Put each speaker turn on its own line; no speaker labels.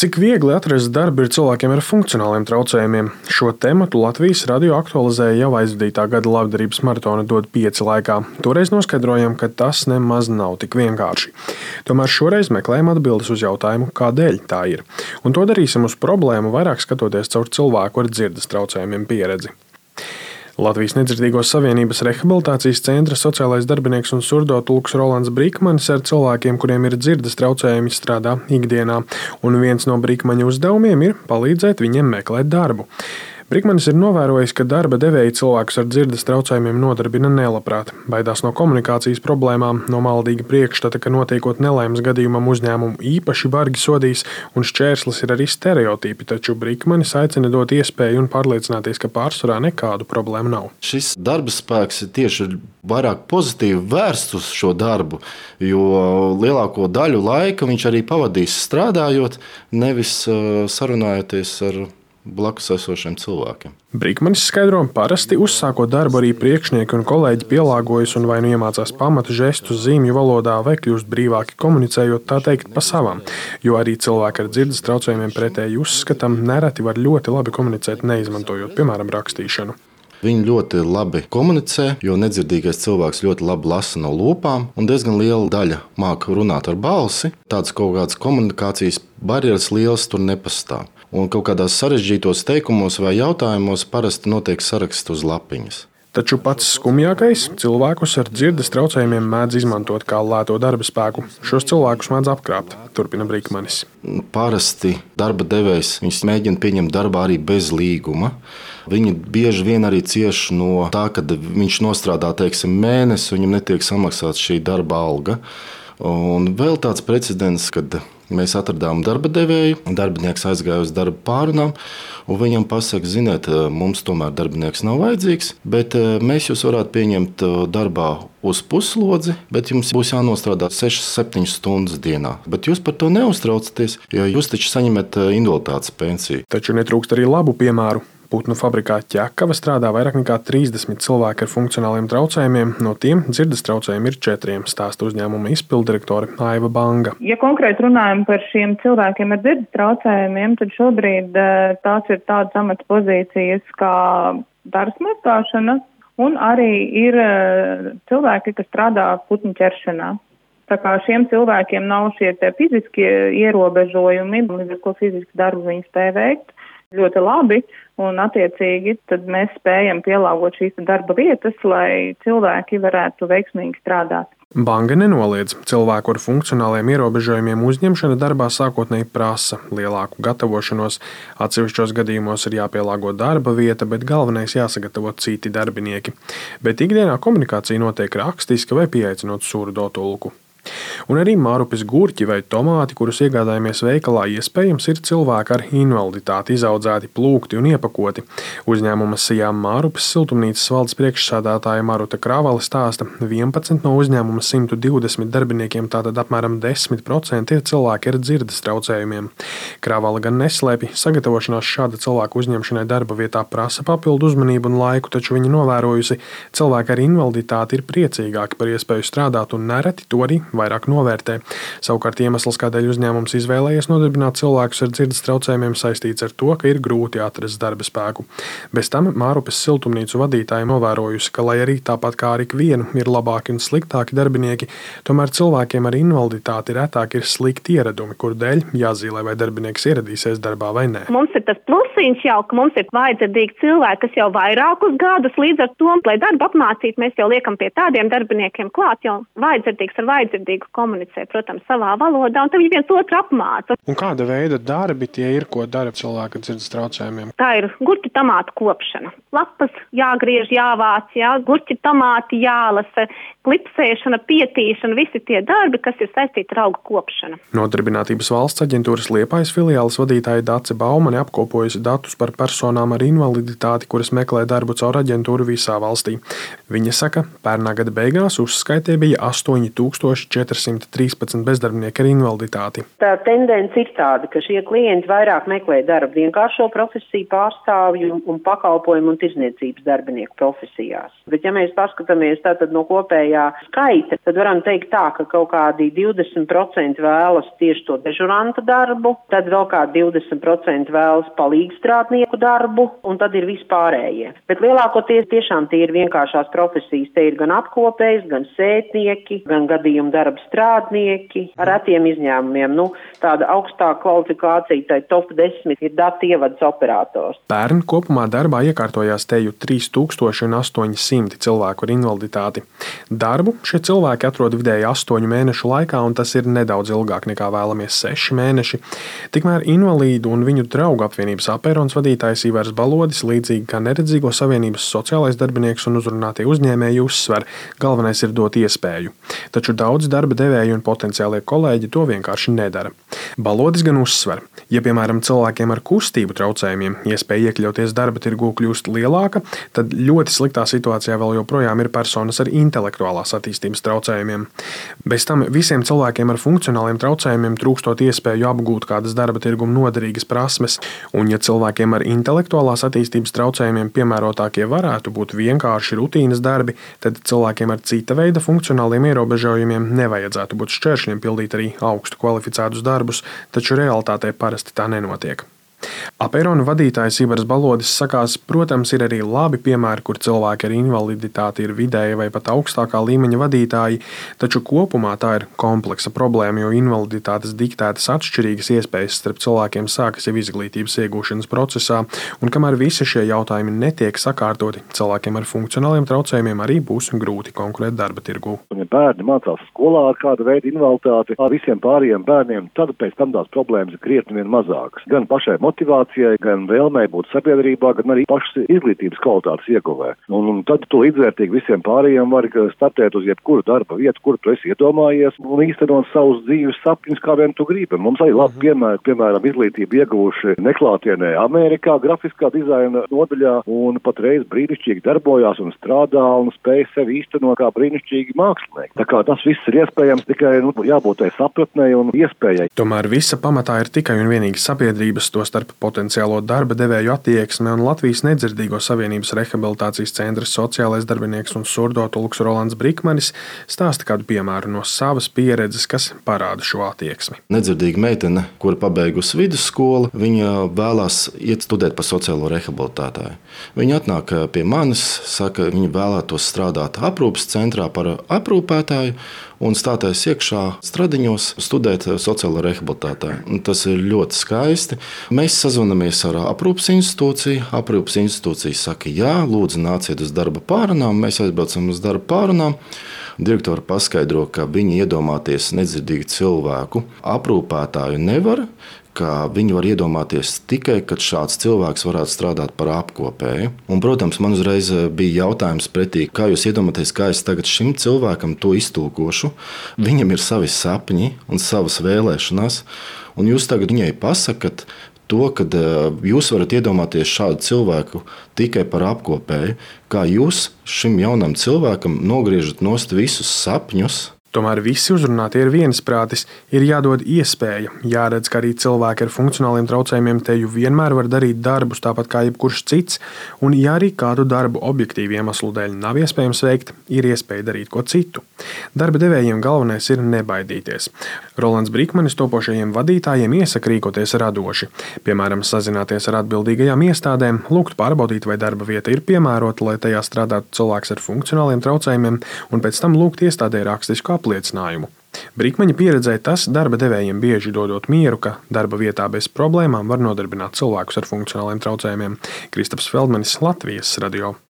Cik viegli atrast darbu ir cilvēkiem ar funkcionāliem traucējumiem? Šo tematu Latvijas radio aktualizēja jau aizvadītā gada labdarības maratona dod pieci laikā. Toreiz noskaidrojām, ka tas nemaz nav tik vienkārši. Tomēr šoreiz meklējam atbildes uz jautājumu, kādēļ tā ir. Un to darīsim uz problēmu vairāk skatoties caur cilvēku ar dzirdes traucējumiem pieredzi. Latvijas Nedzirdīgo savienības rehabilitācijas centra sociālais darbinieks un surdo tulks Rolands Brīkmanis ar cilvēkiem, kuriem ir dzirdes traucējumi, strādā ikdienā, un viens no Brīkmaņa uzdevumiem ir palīdzēt viņiem meklēt darbu. Brīkmanis ir novērojis, ka darba devēji cilvēkus ar dzirdes traucējumiem nodarbina nelabprāt, baidās no komunikācijas problēmām, no maldīga priekšstata, ka notiekot nelaimes gadījumam uzņēmumu īpaši bargi sodīs, un šķērslis ir arī stereotipi, taču Brīkmanis aicina dot iespēju un pārliecināties, ka pārsvarā nekādu problēmu nav.
Šis darba spēks ir tieši vairāk pozitīvi vērsts uz šo darbu, jo lielāko daļu laika viņš arī pavadīs strādājot, nevis uh, sarunājoties ar blakus esošiem cilvēkiem.
Brīkmanis skaidro, parasti uzsākot darbu arī priekšnieki un kolēģi pielāgojas un vai nu iemācās pamatu žestus zīmju valodā, vai kļūst brīvāki komunicējot tā teikt pa savam. Jo arī cilvēki ar dzirdes traucējumiem pretēji uzskatam, nereti var ļoti labi komunicēt, neizmantojot, piemēram, rakstīšanu.
Viņi ļoti labi komunicē, jo nedzirdīgais cilvēks ļoti labi lasa no lūpām, un diezgan liela daļa māca runāt ar balsi. Tādas kaut kādas komunikācijas barjeras lielas tur nepastāv un kaut kādos sarežģītos teikumos vai jautājumos parasti notiek saraksts uz lapiņas.
Taču pats skumjākais - cilvēkus ar dzirdes traucējumiem mēdz izmantot kā lēto darba spēku. Šos cilvēkus mēdz apkrāpt, turpina Brīkmanis.
Parasti darba devējs viņus mēģina pieņemt darbā arī bez līguma. Viņi bieži vien arī cieš no tā, ka viņš nostrādā teiksim, mēnesi, un viņam netiek samaksāta šī darba alga. Un vēl tāds precedents, kad Mēs atradām darba devēju, darbinieks aizgāja uz darba pārunām, un viņam pasaka, ziniet, mums tomēr darbinieks nav vajadzīgs, bet eh, mēs jūs varētu pieņemt eh, darbā uz puslodzi, bet jums būs jānostrādā 6-7 stundas dienā. Bet jūs par to neuztraucaties, jo jūs taču saņemat eh, invaliditātes pensiju.
Taču netrūkst arī labu piemēru. Putnu fabrikā ķekava strādā vairāk nekā 30 cilvēki ar funkcionāliem traucējumiem, no tiem dzirdes traucējumi ir četriem, stāsta uzņēmuma izpildirektore Aiva Banga.
Ja konkrēti runājam par šiem cilvēkiem ar dzirdes traucējumiem, tad šobrīd eh, tās ir tādas amatpozīcijas kā darbsmētāšana un arī ir eh, cilvēki, kas strādā putnu ķeršanā. Tā kā šiem cilvēkiem nav šie fiziskie ierobežojumi, līdz ar ko fizisku darbu viņi spēj veikt ļoti labi, un attiecīgi tad mēs spējam pielāgot šīs darba vietas, lai cilvēki varētu veiksmīgi strādāt.
Banka nenoliedz, cilvēku ar funkcionāliem ierobežojumiem uzņemšana darbā sākotnēji prasa lielāku gatavošanos. Atsevišķos gadījumos ir jāpielāgo darba vieta, bet galvenais jāsagatavo citi darbinieki. Bet ikdienā komunikācija notiek rakstiski vai pieaicinot surdo tulku. Un arī mārupes gurķi vai tomāti, kurus iegādājamies veikalā, iespējams ir cilvēki ar invaliditāti, izaudzēti, plūkti un iepakoti. Uzņēmuma Sijām Mārupes siltumnīcas valdes priekšsādātāja Maruta Krāvale stāsta, 11 no uzņēmuma 120 darbiniekiem, tātad apmēram 10% ir cilvēki ar dzirdes traucējumiem. Krāvale gan neslēpj, sagatavošanās šāda cilvēku uzņemšanai darba vietā prasa papildu uzmanību un laiku, taču viņa novērojusi, cilvēki ar invaliditāti ir priecīgāki par iespēju strādāt un nereti to arī vairāk novērtē. Savukārt iemesls, kādēļ uzņēmums izvēlējies nodarbināt cilvēkus ar dzirdes traucējumiem, saistīts ar to, ka ir grūti atrast darba spēku. Bez tam Mārupes siltumnīcu vadītāja novērojusi, ka, lai arī tāpat kā ar ikvienu ir labāki un sliktāki darbinieki, tomēr cilvēkiem ar invaliditāti retāk ir slikti ieradumi, kur dēļ jāzīmē, vai darbinieks ieradīsies darbā vai nē.
Mums ir tas plusiņš jau, ka mums ir vajadzīgi cilvēki, kas jau vairākus gadus līdz ar to, lai darbu apmācītu, mēs jau liekam pie tādiem darbiniekiem klāt, jau vajadzīgs ar vajadzīgu komunicē, protams, savā valodā, un tad viņi viens otru apmāca.
Un kāda veida darbi tie ir, ko dara cilvēki dzirdes traucējumiem?
Tā ir gurķu tomātu kopšana. Lapas jāgriež, jāvāc, jā, gurķu tomāti jālasa, klipsēšana, pietīšana, visi tie darbi, kas ir saistīti ar augu kopšanu.
Nodarbinātības valsts aģentūras Liepājas filiāles vadītāja Dace Baumane apkopojusi datus par personām ar invaliditāti, kuras meklē darbu caur aģentūru visā valstī. Viņa saka, pērnā gada beigās uzskaitē bija 8000 413 bezdarbnieki ar invaliditāti.
Tā tendence ir tāda, ka šie klienti vairāk meklē darbu vienkāršo profesiju pārstāvju un pakalpojumu un tirzniecības darbinieku profesijās. Bet ja mēs paskatāmies tātad no kopējā skaita, tad varam teikt tā, ka kaut kādi 20% vēlas tieši to dežuranta darbu, tad vēl kādi 20% vēlas palīgstrādnieku darbu un tad ir vispārējie. Bet lielākoties tiešām tie ir vienkāršās profesijas. Te ir gan apkopējs, gan sētnieki, gan gadījumu darba strādnieki ar retiem izņēmumiem. Nu, tāda augstāka kvalifikācija, tai top 10 ir datu ievads operators.
Pērn kopumā darbā iekārtojās teju 3800 cilvēku ar invaliditāti. Darbu šie cilvēki atrod vidēji 8 mēnešu laikā, un tas ir nedaudz ilgāk nekā vēlamies 6 mēneši. Tikmēr invalīdu un viņu draugu apvienības apērons vadītājs Ivars Balodis, līdzīgi kā Neredzīgo savienības sociālais darbinieks un uzrunātie uzņēmēji uzsver, galvenais ir dot iespēju. Taču daudz darba devēju un potenciālie kolēģi to vienkārši nedara. Balodis gan uzsver, ja piemēram cilvēkiem ar kustību traucējumiem iespēja iekļauties darba tirgū kļūst lielāka, tad ļoti sliktā situācijā vēl joprojām ir personas ar intelektuālās attīstības traucējumiem. Bez tam visiem cilvēkiem ar funkcionāliem traucējumiem trūkstot iespēju apgūt kādas darba tirguma noderīgas prasmes, un ja cilvēkiem ar intelektuālās attīstības traucējumiem piemērotākie varētu būt vienkārši rutīnas darbi, tad cilvēkiem ar cita veida funkcionāliem ierobežojumiem nevajadzētu būt šķēršļiem pildīt arī augstu kvalificētus darbus, taču realitātē parasti tā nenotiek. Apērona vadītājs Ivars Balodis sakās, protams, ir arī labi piemēri, kur cilvēki ar invaliditāti ir vidēja vai pat augstākā līmeņa vadītāji, taču kopumā tā ir kompleksa problēma, jo invaliditātes diktētas atšķirīgas iespējas starp cilvēkiem sākas jau izglītības iegūšanas procesā, un kamēr visi šie jautājumi netiek sakārtoti, cilvēkiem ar funkcionāliem traucējumiem arī būs grūti konkurēt darba tirgū.
Un, ja bērni mācās skolā ar kādu veidu invaliditāti, ar visiem pārējiem bērniem, tad pēc tam tās problēmas ir krietni mazākas. Gan pašai motivācijai, gan vēlmei būt sabiedrībā, gan arī pašas izglītības kvalitātes ieguvē. Un, un tad tu līdzvērtīgi visiem pārējiem vari startēt uz jebkuru darba vietu, kur tu esi iedomājies un īstenot savus dzīves sapņus, kā vien tu gribi. Mums arī labi piemēri, piemēram, izglītību ieguvuši neklātienē Amerikā, grafiskā dizaina nodaļā un patreiz brīnišķīgi darbojās un strādā un spēj sevi īstenot kā brīnišķīgi mākslinieki. Tā kā tas viss ir iespējams tikai nu, jābūt tai sapratnei un iespējai.
Tomēr visa pamatā ir tikai un vienīgi sabiedrības, tostarp potenciālo darba devēju attieksme un Latvijas nedzirdīgo savienības rehabilitācijas centra sociālais darbinieks un surdo tulks Rolands Brikmanis stāsta kādu piemēru no savas pieredzes, kas parāda šo attieksmi.
Nedzirdīga meitene, kura pabeigusi vidusskolu, viņa vēlās iet studēt par sociālo rehabilitātāju. Viņa atnāk pie manis, saka, viņa vēlētos strādāt aprūpes centrā par aprūpētāju un stāties iekšā stradiņos, studēt sociālo rehabilitātāju. Tas ir ļoti skaisti. Mēs sazvanāmies ar aprūpes institūciju. Aprūpes institūcija saka, jā, lūdzu, nāciet uz darba pārunām. Mēs aizbraucam uz darba pārunām. Direktori paskaidro, ka viņi iedomāties nedzirdīgu cilvēku aprūpētāju nevar, ka viņi var iedomāties tikai, kad šāds cilvēks varētu strādāt par apkopēju. Un, protams, man uzreiz bija jautājums pretī, kā jūs iedomājaties, kā es tagad šim cilvēkam to iztulkošu. Viņam ir savi sapņi un savas vēlēšanās, un jūs tagad viņai pasakat. To, ka jūs varat iedomāties šādu cilvēku tikai par apkopēju, kā jūs šim jaunam cilvēkam nogriežat nost visus sapņus,
Tomēr visi uzrunātie ir viensprātis, ir jādod iespēja, jāredz, ka arī cilvēki ar funkcionāliem traucējumiem teju vienmēr var darīt darbus tāpat kā jebkurš cits, un ja arī kādu darbu objektīvu iemeslu dēļ nav iespējams veikt, ir iespēja darīt ko citu. Darba devējiem galvenais ir nebaidīties. Rolands Brīkmanis topošajiem vadītājiem iesaka rīkoties radoši, piemēram, sazināties ar atbildīgajām iestādēm, lūgt pārbaudīt, vai darba vieta ir piemērota, lai tajā strādātu cilvēks ar funkcionāliem traucējumiem, un pēc tam lūgt iestādē rakstisku apliecinājumu. Brīkmeņa pieredzē tas darba devējiem bieži dodot mieru, ka darba vietā bez problēmām var nodarbināt cilvēkus ar funkcionāliem traucējumiem. Kristaps Feldmanis, Latvijas radio.